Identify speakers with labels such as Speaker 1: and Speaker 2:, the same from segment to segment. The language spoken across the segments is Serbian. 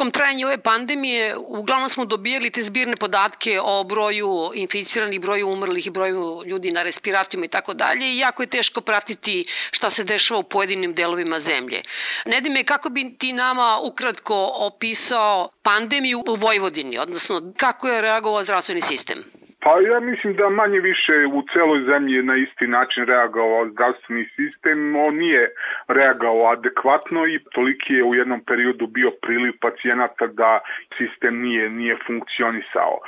Speaker 1: tokom trajanja ove pandemije uglavnom smo dobijali te zbirne podatke o broju inficiranih, broju umrlih i broju ljudi na respiratorima i tako dalje i jako je teško pratiti šta se dešava u pojedinim delovima zemlje. Nedime, kako bi ti nama ukratko opisao pandemiju u Vojvodini, odnosno kako je reagovao zdravstveni sistem?
Speaker 2: Pa ja mislim da manje više u celoj zemlji je na isti način reagovao zdravstveni sistem. On nije reagovao adekvatno i toliki je u jednom periodu bio priliv pacijenata da sistem nije nije funkcionisao.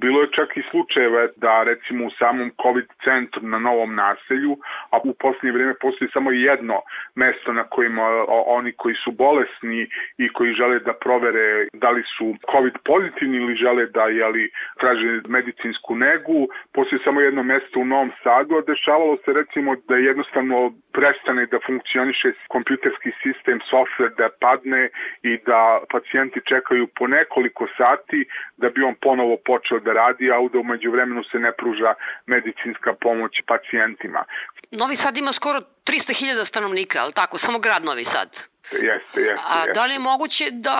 Speaker 2: Bilo je čak i slučajeve da recimo u samom COVID centru na novom naselju, a u poslednje vreme postoji samo jedno mesto na kojima oni koji su bolesni i koji žele da provere da li su COVID pozitivni ili žele da jeli, traže medicinsku negu, postoji samo jedno mesto u Novom Sadu, a dešavalo se recimo da jednostavno prestane da funkcioniše kompjuterski sistem, software da padne i da pacijenti čekaju po nekoliko sati da bi on ponovo počeo da radi, a da umeđu vremenu se ne pruža medicinska pomoć pacijentima.
Speaker 1: Novi Sad ima skoro 300.000 stanovnika, ali tako, samo grad Novi Sad.
Speaker 2: Jeste, jeste.
Speaker 1: A da li je moguće da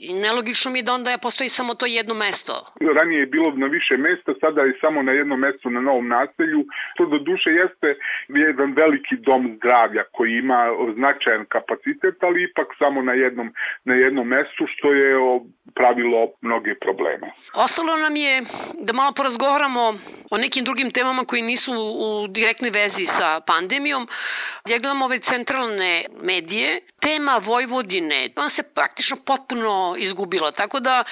Speaker 1: I nelogično mi je da onda postoji samo to jedno mesto.
Speaker 2: Ranije je bilo na više mesta, sada je samo na jednom mestu na novom naselju. To do duše jeste jedan veliki dom zdravlja koji ima značajan kapacitet, ali ipak samo na jednom, na jednom mestu, što je pravilo mnoge probleme.
Speaker 1: Ostalo nam je da malo porazgovaramo o nekim drugim temama koji nisu u direktnoj vezi sa pandemijom. Ja gledam ove centralne medije. Tema Vojvodine, ona se praktično potpuno izgubilo. Tako da,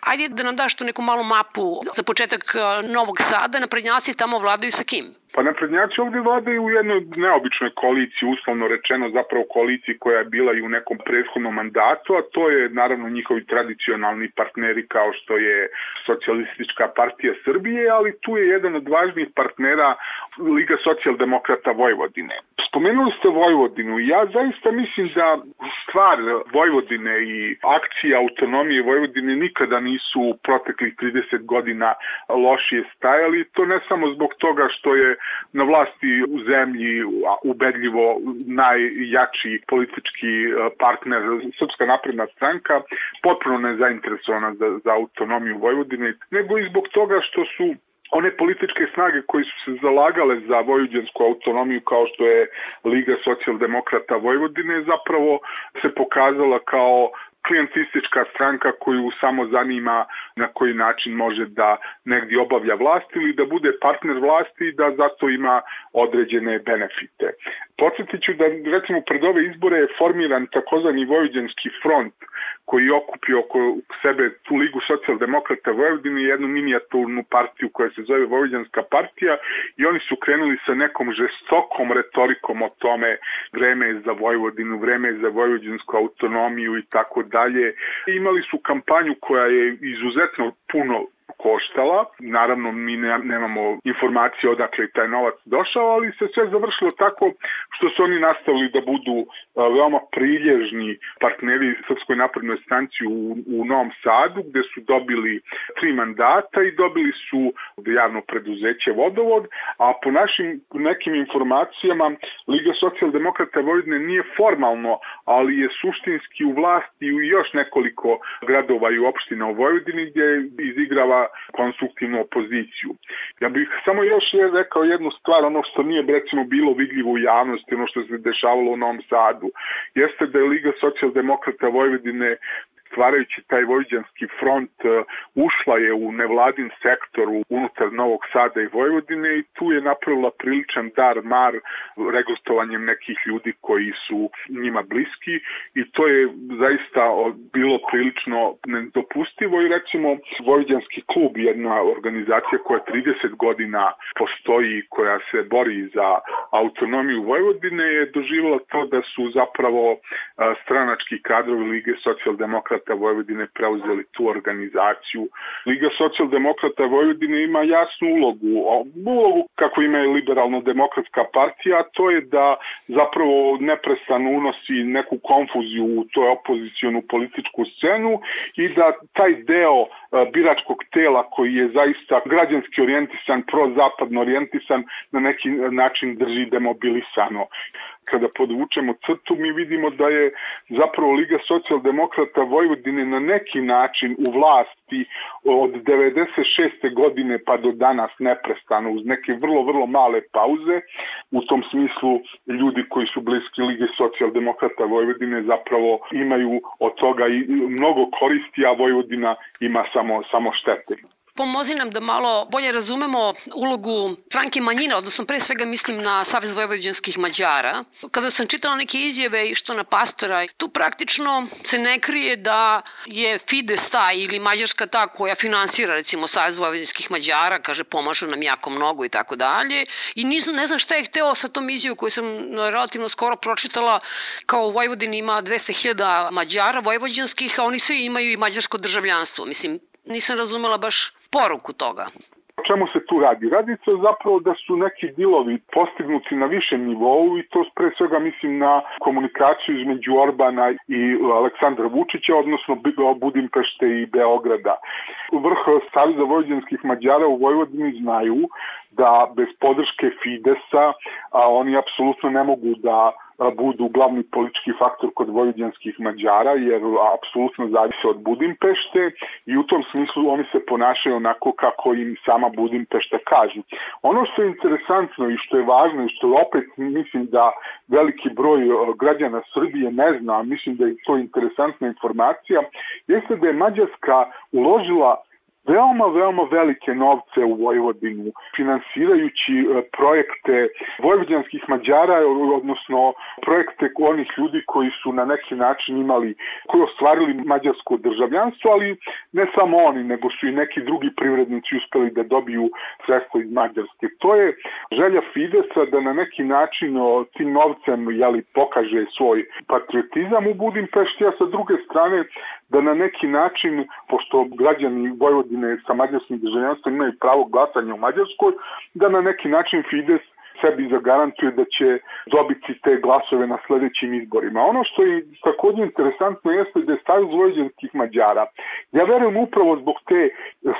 Speaker 1: ajde da nam daš tu neku malu mapu za početak Novog Sada, naprednjaci tamo vladaju sa kim?
Speaker 2: Pa naprednjaci ovde vladaju u jednoj neobičnoj koaliciji, uslovno rečeno zapravo koaliciji koja je bila i u nekom prethodnom mandatu, a to je naravno njihovi tradicionalni partneri kao što je Socialistička partija Srbije, ali tu je jedan od važnijih partnera Liga socijaldemokrata Vojvodine. Spomenuli ste Vojvodinu ja zaista mislim da stvar Vojvodine i akcija autonomije Vojvodine nikada nisu u proteklih 30 godina lošije stajali. To ne samo zbog toga što je na vlasti u zemlji ubedljivo najjači politički e, partner Srpska napredna stranka, potpuno nezainteresovana za, za autonomiju Vojvodine, nego i zbog toga što su one političke snage koji su se zalagale za vojvođansku autonomiju kao što je Liga socijaldemokrata Vojvodine zapravo se pokazala kao klijentistička stranka koju samo zanima na koji način može da negdje obavlja vlast ili da bude partner vlasti i da zato ima određene benefite. Podsjetit ću da recimo pred ove izbore je formiran takozvani Vojvođanski front koji okupio oko sebe tu Ligu socijaldemokrata Vojvodine i jednu minijaturnu partiju koja se zove Vojvođanska partija i oni su krenuli sa nekom žestokom retorikom o tome vreme je za Vojvodinu, vreme je za vojvođansku autonomiju i tako dalje. Imali su kampanju koja je izuzetno puno koštala. Naravno, mi ne, nemamo informacije odakle je taj novac došao, ali se sve završilo tako što su oni nastavili da budu veoma prilježni partneri Srpskoj naprednoj stanci u, u Novom Sadu, gde su dobili tri mandata i dobili su javno preduzeće Vodovod, a po našim nekim informacijama Liga socijaldemokrata Vojvodine nije formalno, ali je suštinski u vlasti u još nekoliko gradova i opština u Vojvodini gdje izigrava konstruktivnu opoziciju. Ja bih samo još rekao jednu stvar, ono što nije recimo bilo vidljivo u javnosti, ono što se dešavalo u Novom Sadu, jeste da je Liga socijaldemokrata Vojvodine stvarajući taj vojđanski front e, ušla je u nevladin sektor unutar Novog Sada i Vojvodine i tu je napravila priličan dar mar regrutovanjem nekih ljudi koji su njima bliski i to je zaista bilo prilično nedopustivo i recimo Vojđanski klub, jedna organizacija koja 30 godina postoji koja se bori za autonomiju Vojvodine je doživjela to da su zapravo e, stranački kadrovi Lige socijaldemokrata socijaldemokrata Vojvodine preuzeli tu organizaciju. Liga socijaldemokrata Vojvodine ima jasnu ulogu, ulogu kako ima i liberalno-demokratska partija, to je da zapravo neprestano unosi neku konfuziju u toj opozicijonu političku scenu i da taj deo e, biračkog tela koji je zaista građanski orijentisan, prozapadno orijentisan, na neki način drži demobilisano. Kada podvučemo crtu, mi vidimo da je zapravo Liga socijaldemokrata Vojvodine na neki način u vlasti od 96. godine pa do danas neprestano uz neke vrlo, vrlo male pauze. U tom smislu ljudi koji su bliski Lige socijaldemokrata Vojvodine zapravo imaju od toga i mnogo koristi, a Vojvodina ima samo, samo štete
Speaker 1: pomozi nam da malo bolje razumemo ulogu stranke manjina, odnosno pre svega mislim na Savez Vojvođanskih Mađara. Kada sam čitala neke izjave što na pastora, tu praktično se ne krije da je Fides ta ili Mađarska ta koja finansira recimo Savez Vojvođanskih Mađara, kaže pomažu nam jako mnogo i tako dalje. I nisam, ne znam šta je hteo sa tom izjavom koju sam relativno skoro pročitala, kao u Vojvodini ima 200.000 Mađara vojvođanskih, a oni svi imaju i mađarsko državljanstvo. Mislim, nisam razumela baš poruku toga.
Speaker 2: O čemu se tu radi? Radi se zapravo da su neki dilovi postignuti na višem nivou i to pre svega mislim na komunikaciju između Orbana i Aleksandra Vučića, odnosno Budimpešte i Beograda. Vrh Savjeza vojvođanskih Mađara u Vojvodini znaju da bez podrške Fidesa a oni apsolutno ne mogu da budu glavni politički faktor kod vojvođanskih Mađara, jer apsolutno zavise od Budimpešte i u tom smislu oni se ponašaju onako kako im sama Budimpešta kažu. Ono što je interesantno i što je važno i što opet mislim da veliki broj građana Srbije ne zna, a mislim da je to interesantna informacija, jeste da je Mađarska uložila veoma, veoma velike novce u Vojvodinu, finansirajući e, projekte vojvođanskih Mađara, odnosno projekte onih ljudi koji su na neki način imali, koji ostvarili mađarsko državljanstvo, ali ne samo oni, nego su i neki drugi privrednici uspeli da dobiju sredstvo iz Mađarske. To je želja Fidesa da na neki način o, tim novcem jeli, pokaže svoj patriotizam u Budimpešti, a sa druge strane da na neki način, pošto građani Vojvodine sa mađarskim državljanstvom imaju pravo glasanja u Mađarskoj, da na neki način Fides sebi zagarantuje da će dobiti te glasove na sledećim izborima. Ono što je takođe interesantno jeste da je Savjez Vojvođanskih Mađara, ja verujem upravo zbog te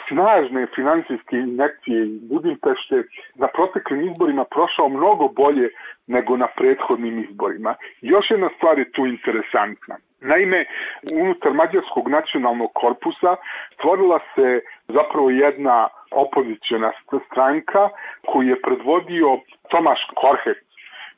Speaker 2: snažne finansijske injekcije Budimpešte na proteklim izborima prošao mnogo bolje nego na prethodnim izborima. Još jedna stvar je tu interesantna. Naime, unutar Mađarskog nacionalnog korpusa stvorila se zapravo jedna opozicijona stranka koju je predvodio Tomaš Korhec,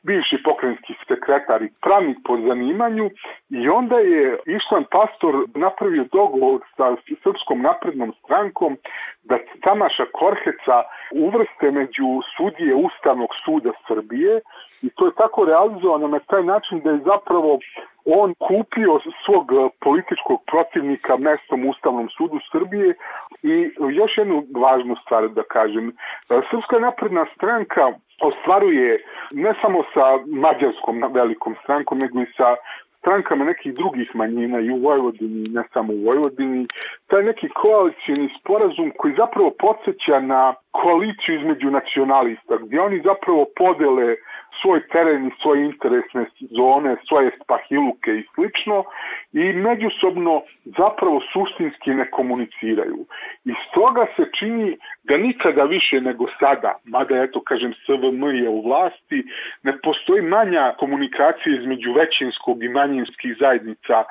Speaker 2: bivši pokrenjski sekretar i pravnik po zanimanju i onda je Išlan Pastor napravio dogovor sa Srpskom naprednom strankom da Tamaša Korheca uvrste među sudije Ustavnog suda Srbije i to je tako realizovano na taj način da je zapravo on kupio svog političkog protivnika mestom Ustavnom sudu Srbije i još jednu važnu stvar da kažem. Srpska napredna stranka ostvaruje ne samo sa mađarskom velikom strankom, nego i sa strankama nekih drugih manjina i u Vojvodini, ne samo u Vojvodini, taj neki koalicijni sporazum koji zapravo podsjeća na koaliciju između nacionalista, gdje oni zapravo podele svoj teren i svoje interesne zone, svoje spahiluke i slično i međusobno zapravo suštinski ne komuniciraju. I stoga se čini da nikada više nego sada, mada eto kažem SVM je u vlasti, ne postoji manja komunikacija između većinskog i manjinskih zajednica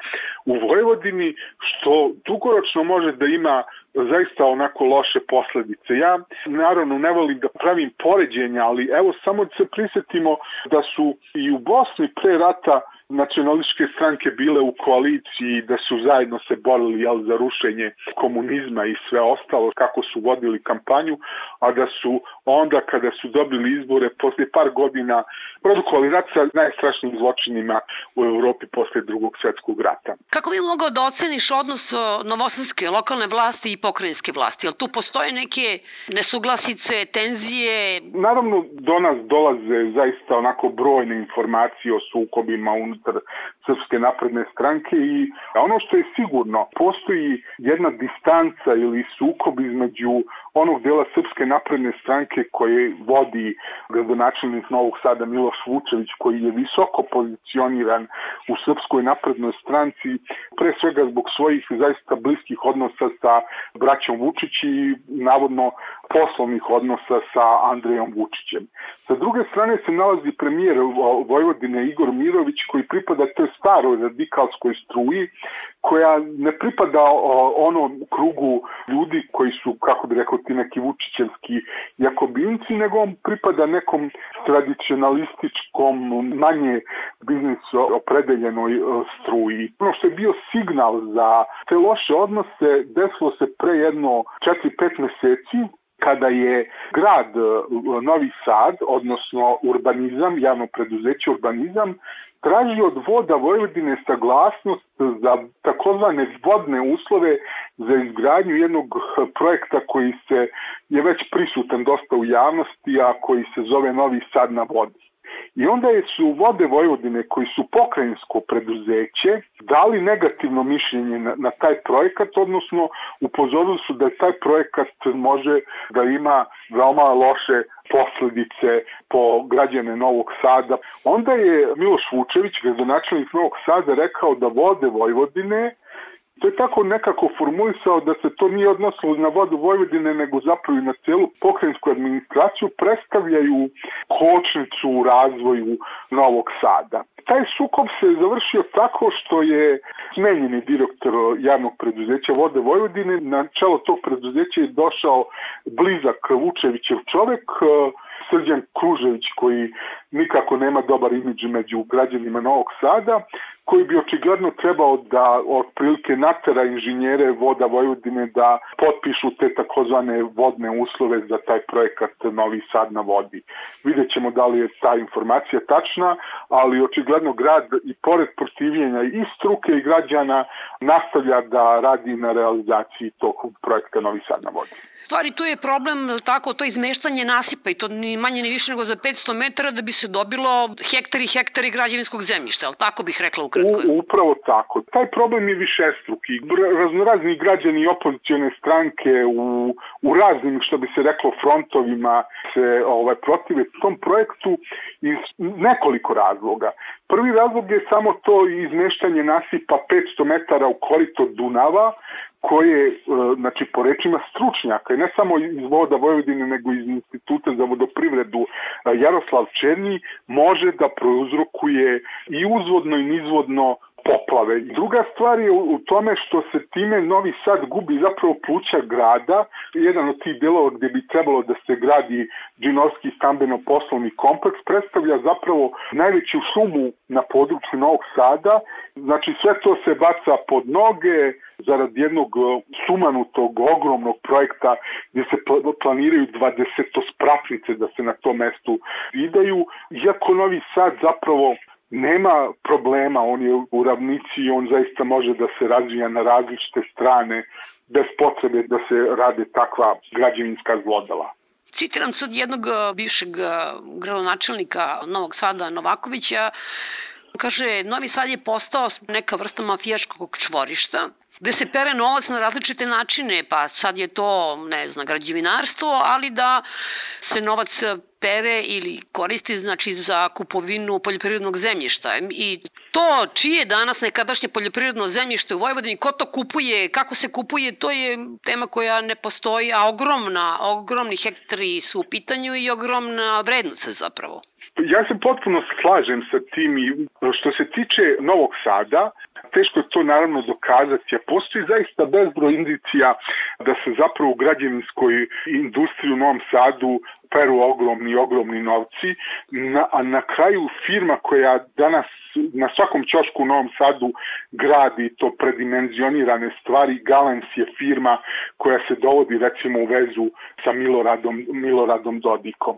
Speaker 2: u Vojvodini, što dugoročno može da ima zaista onako loše posledice. Ja naravno ne volim da pravim poređenja, ali evo samo da se prisetimo da su i u Bosni pre rata nacionalističke stranke bile u koaliciji da su zajedno se borili jel, za rušenje komunizma i sve ostalo kako su vodili kampanju, a da su onda kada su dobili izbore posle par godina produkovali rat sa najstrašnijim zločinima u Evropi posle drugog svetskog rata.
Speaker 1: Kako bi mogao da oceniš odnos novosadske lokalne vlasti i pokrajinske vlasti? Jel tu postoje neke nesuglasice, tenzije?
Speaker 2: Naravno, do nas dolaze zaista onako brojne informacije o sukobima unutar sort of Srpske napredne stranke i ono što je sigurno, postoji jedna distanca ili sukob između onog dela Srpske napredne stranke koje vodi gradonačelnik Novog Sada Miloš Vučević koji je visoko pozicioniran u Srpskoj naprednoj stranci pre svega zbog svojih zaista bliskih odnosa sa braćom Vučić i navodno poslovnih odnosa sa Andrejom Vučićem. Sa druge strane se nalazi premijer Vojvodine Igor Mirović koji pripada toj staroj radikalskoj struji koja ne pripada onom krugu ljudi koji su, kako bi rekao ti neki vučićevski jakobinci, nego on pripada nekom tradicionalističkom, manje biznis opredeljenoj e, struji. Ono što je bio signal za te loše odnose desilo se pre jedno 4-5 meseci kada je grad e, Novi Sad, odnosno urbanizam, javno preduzeće urbanizam, traži od voda Vojvodine saglasnost za takozvane vodne uslove za izgradnju jednog projekta koji se je već prisutan dosta u javnosti, a koji se zove Novi Sad na vodi. I onda su vode Vojvodine koji su pokrajinsko preduzeće dali negativno mišljenje na, na taj projekat, odnosno upozorili su da taj projekat može da ima veoma loše posledice po građane Novog Sada. Onda je Miloš Vučević, gradonačelnik Novog Sada, rekao da vode Vojvodine To je tako nekako formulisao da se to nije odnosilo na vodu Vojvodine, nego zapravo i na celu pokrajinsku administraciju, predstavljaju kočnicu u razvoju Novog Sada. Taj sukob se završio tako što je smenjeni direktor javnog preduzeća Vode Vojvodine. Na čelo tog preduzeća je došao blizak Vučevićev čovek, Srđan Kružević koji nikako nema dobar imidž među građanima Novog Sada, koji bi očigledno trebao da otprilike natera inženjere voda Vojvodine da potpišu te takozvane vodne uslove za taj projekat Novi Sad na vodi. Vidjet ćemo da li je ta informacija tačna, ali očigledno grad i pored protivljenja i struke i građana nastavlja da radi na realizaciji tog projekta Novi Sad na vodi
Speaker 1: stvari tu je problem tako to izmeštanje nasipa i to ni manje ni više nego za 500 metara da bi se dobilo hektari i hektari građevinskog zemljišta, ali tako bih rekla ukratko.
Speaker 2: U, upravo tako. Taj problem je višestruki. Raznorazni građani i opozicione stranke u, u raznim, što bi se reklo, frontovima se ovaj, protive tom projektu iz nekoliko razloga. Prvi razlog je samo to izmeštanje nasipa 500 metara u korito Dunava, koje, e, znači, po rečima stručnjaka, i ne samo iz Voda Vojvodine, nego iz Instituta za vodoprivredu e, Jaroslav Černi, može da prouzrokuje i uzvodno i nizvodno poplave. Druga stvar je u tome što se time Novi Sad gubi zapravo pluća grada, jedan od tih delova gde bi trebalo da se gradi džinovski stambeno-poslovni kompleks, predstavlja zapravo najveću šumu na području Novog Sada, znači sve to se baca pod noge, zarad jednog sumanutog, ogromnog projekta gde se planiraju 20 spratnice da se na tom mestu idaju, iako Novi Sad zapravo nema problema, on je u ravnici i on zaista može da se razvija na različite strane bez potrebe da se rade takva građevinska zlodala.
Speaker 1: Citiram sad jednog bivšeg gradonačelnika Novog Sada Novakovića, kaže, Novi Sad je postao neka vrsta mafijaškog čvorišta, gde se pere novac na različite načine, pa sad je to, ne znam, građevinarstvo, ali da se novac pere ili koristi znači za kupovinu poljoprivrednog zemljišta. I to čije danas nekadašnje poljoprivredno zemljište u Vojvodini, ko to kupuje, kako se kupuje, to je tema koja ne postoji, a ogromna, ogromni hektari su u pitanju i ogromna vrednost zapravo.
Speaker 2: Ja se potpuno slažem sa tim i što se tiče Novog Sada, teško je to naravno dokazati, a postoji zaista bezbroj indicija da se zapravo u građevinskoj industriji u Novom Sadu peru ogromni, ogromni novci, na, a na kraju firma koja danas na svakom čošku u Novom Sadu gradi to predimenzionirane stvari, Galens je firma koja se dovodi recimo u vezu sa Miloradom, Miloradom Dodikom.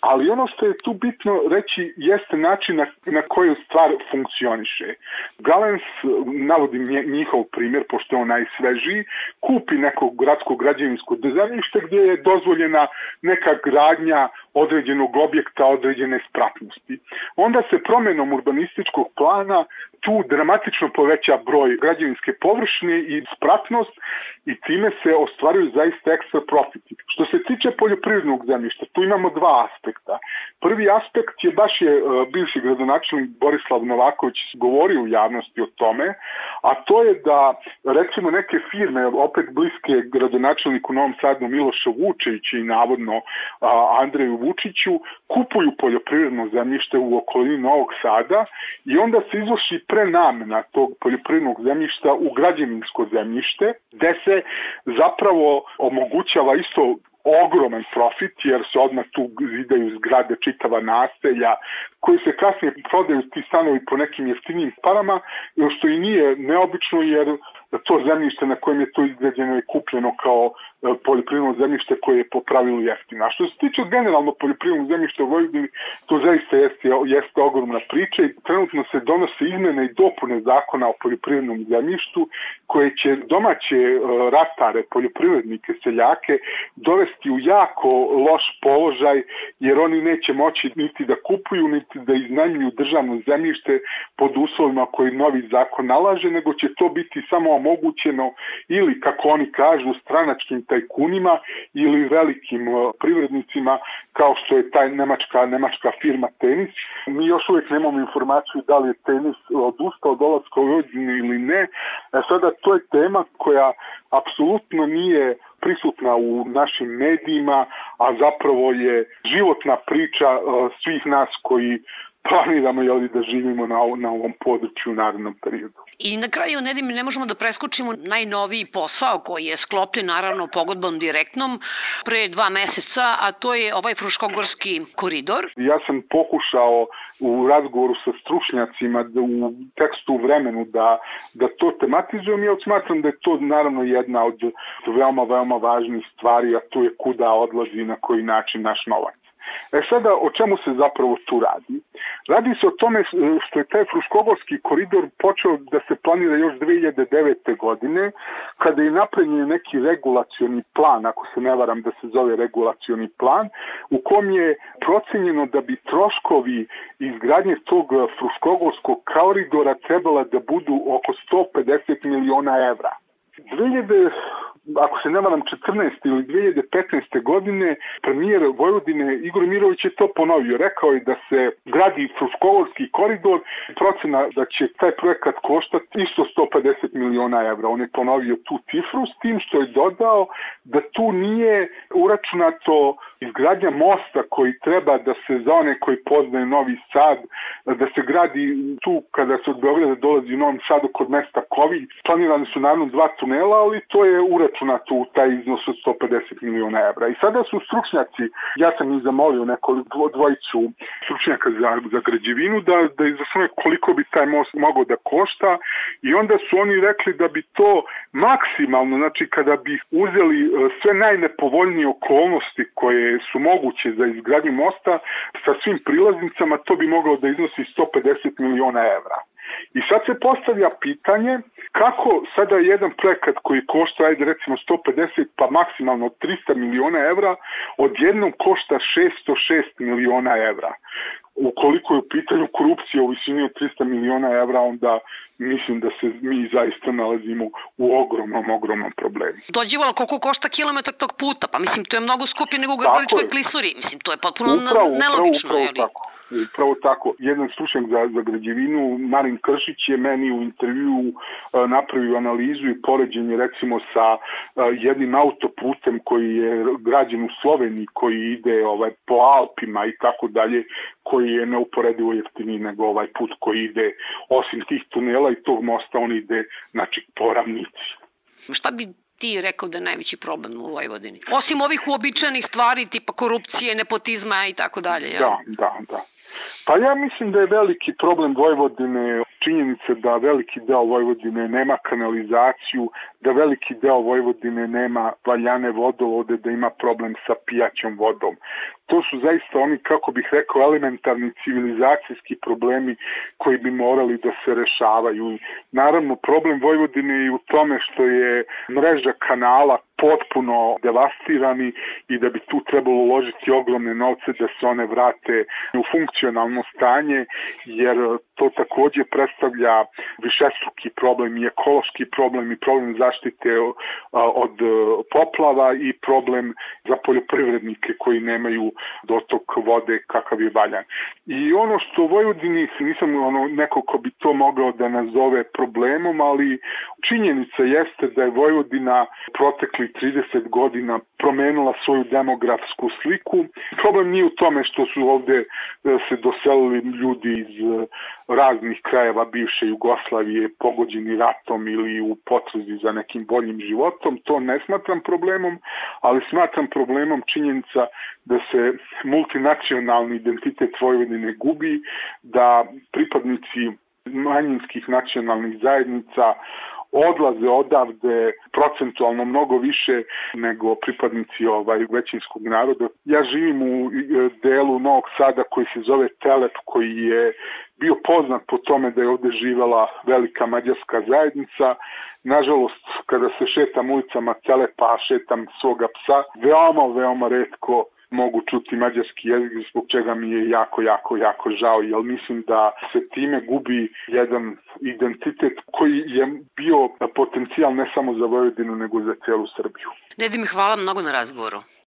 Speaker 2: Ali ono što je tu bitno reći jeste način na, na koju stvar funkcioniše. Galens, navodim njihov primjer, pošto je on najsvežiji, kupi neko gradsko građevinsko zemljište gdje je dozvoljena neka gradnja određenog objekta, određene spratnosti. Onda se promenom urbanističkog plana tu dramatično poveća broj građevinske površine i spratnost i time se ostvaruju zaista ekstra profiti. Što se tiče poljoprivrednog zemljišta, tu imamo dva aspekta. Prvi aspekt je baš je uh, bivši gradonačelnik Borislav Novaković govorio u javnosti o tome, a to je da recimo neke firme opet bliske gradonačelniku Novom Sadu Milošu Vučeviću i navodno Andreju Vučiću kupuju poljoprivredno zemljište u okolini Novog Sada i onda se izvrši prenamena tog poljoprivrednog zemljišta u građevinsko zemljište, gde se zapravo omogućava isto ogroman profit jer se odmah tu zidaju zgrade čitava naselja koji se kasnije prodaju ti stanovi po nekim jeftinim parama što i nije neobično jer to zemljište na kojem je to izgrađeno je kupljeno kao poljoprivredno zemljište koje je po pravilu jeftino. A što se tiče generalno poljoprivrednog zemljišta u Vojvodini, to zaista jeste, jeste ogromna priča i trenutno se donose izmene i dopune zakona o poljoprivrednom zemljištu koje će domaće e, ratare, poljoprivrednike, seljake dovesti u jako loš položaj jer oni neće moći niti da kupuju, niti da iznajmljuju državno zemljište pod uslovima koji novi zakon nalaže, nego će to biti samo omogućeno ili, kako oni kažu, stranačkim tajkunima ili velikim privrednicima kao što je taj nemačka, nemačka firma Tenis. Mi još uvijek nemamo informaciju da li je Tenis odustao od u Vojvodinu ili ne. E sada, to je tema koja apsolutno nije prisutna u našim medijima, a zapravo je životna priča svih nas koji planiramo jeli, da živimo na, na ovom području u narednom periodu.
Speaker 1: I na kraju, Nedim, ne možemo da preskočimo najnoviji posao koji je sklopljen naravno pogodbom direktnom pre dva meseca, a to je ovaj Fruškogorski koridor.
Speaker 2: Ja sam pokušao u razgovoru sa stručnjacima da u tekstu u vremenu da, da to tematizujem i smatram da je to naravno jedna od veoma, veoma važnih stvari, a to je kuda odlazi i na koji način naš novac. E sada, o čemu se zapravo tu radi? Radi se o tome što je taj Fruškogorski koridor počeo da se planira još 2009. godine, kada je napravljen neki regulacioni plan, ako se ne varam da se zove regulacioni plan, u kom je procenjeno da bi troškovi izgradnje tog Fruškogorskog koridora trebala da budu oko 150 miliona evra. 2000 ako se ne varam, 14. ili 2015. godine premijer Vojvodine Igor Mirović je to ponovio. Rekao je da se gradi Fruškogorski koridor, procena da će taj projekat koštati isto 150 miliona evra. On je ponovio tu cifru s tim što je dodao da tu nije uračunato izgradnja mosta koji treba da se za one koji poznaju Novi Sad, da se gradi tu kada se od Beograda dolazi u Novom Sadu kod mesta Kovilj. Planirane su naravno dva tunela, ali to je uračunato uračunato u taj iznos od 150 miliona evra. I sada su stručnjaci, ja sam ih zamolio nekoliko dvojicu stručnjaka za, za građevinu da, da izračunaju koliko bi taj most mogao da košta i onda su oni rekli da bi to maksimalno, znači kada bi uzeli e, sve najnepovoljnije okolnosti koje su moguće za izgradnju mosta sa svim prilaznicama, to bi moglo da iznosi 150 miliona evra. I sad se postavlja pitanje kako sada jedan projekat koji košta, ajde recimo 150 pa maksimalno 300 miliona evra, odjednom košta 606 miliona evra. Ukoliko je u pitanju korupcija u visini od 300 miliona evra, onda mislim da se mi zaista nalazimo u ogromnom, ogromnom problemu.
Speaker 1: Dođivalo koliko košta kilometar tog puta, pa mislim to je mnogo skuplje nego u Grdeličkoj klisuri, mislim to je potpuno
Speaker 2: upravo,
Speaker 1: nelogično.
Speaker 2: Upravo, upravo tako. Upravo tako. Jedan stručnjak za, za građevinu, Marin Kršić, je meni u intervju napravio analizu i poređenje recimo sa jednim autoputem koji je građen u Sloveniji, koji ide ovaj, po Alpima i tako dalje, koji je neuporedivo jeftiniji nego ovaj put koji ide osim tih tunela i tog mosta, on ide znači, po ravnici.
Speaker 1: Šta bi ti rekao da je najveći problem u Vojvodini? Osim ovih uobičajenih stvari tipa korupcije, nepotizma i tako dalje.
Speaker 2: Da, da, da. Pa ja mislim da je veliki problem Vojvodine činjenice da veliki deo Vojvodine nema kanalizaciju, da veliki deo Vojvodine nema valjane vodovode, da ima problem sa pijaćom vodom. To su zaista oni, kako bih rekao, elementarni civilizacijski problemi koji bi morali da se rešavaju. Naravno, problem Vojvodine je u tome što je mreža kanala potpuno devastirani i da bi tu trebalo uložiti ogromne novce da se one vrate u funkcionalno stanje, jer to takođe predstavlja višestruki problem i ekološki problem i problem zaštite od poplava i problem za poljoprivrednike koji nemaju dotok vode kakav je valjan. I ono što u Vojvodini, nisam ono, neko ko bi to mogao da nazove problemom, ali činjenica jeste da je Vojvodina protekli 30 godina promenila svoju demografsku sliku. Problem nije u tome što su ovde e, se doselili ljudi iz e, raznih krajeva bivše Jugoslavije pogođeni ratom ili u potruzi za nekim boljim životom. To ne smatram problemom, ali smatram problemom činjenica da se multinacionalni identitet Vojvodine gubi, da pripadnici manjinskih nacionalnih zajednica odlaze odavde procentualno mnogo više nego pripadnici ovaj većinskog naroda. Ja živim u e, delu Novog Sada koji se zove Telep koji je bio poznat po tome da je ovde živela velika mađarska zajednica. Nažalost, kada se šetam ulicama Telepa, šetam svoga psa, veoma, veoma redko mogu čuti mađarski jezik, zbog čega mi je jako, jako, jako žao, jer mislim da se time gubi jedan identitet koji je bio potencijal ne samo za Vojvodinu, nego za celu Srbiju.
Speaker 1: Nedim, hvala mnogo na razgovoru.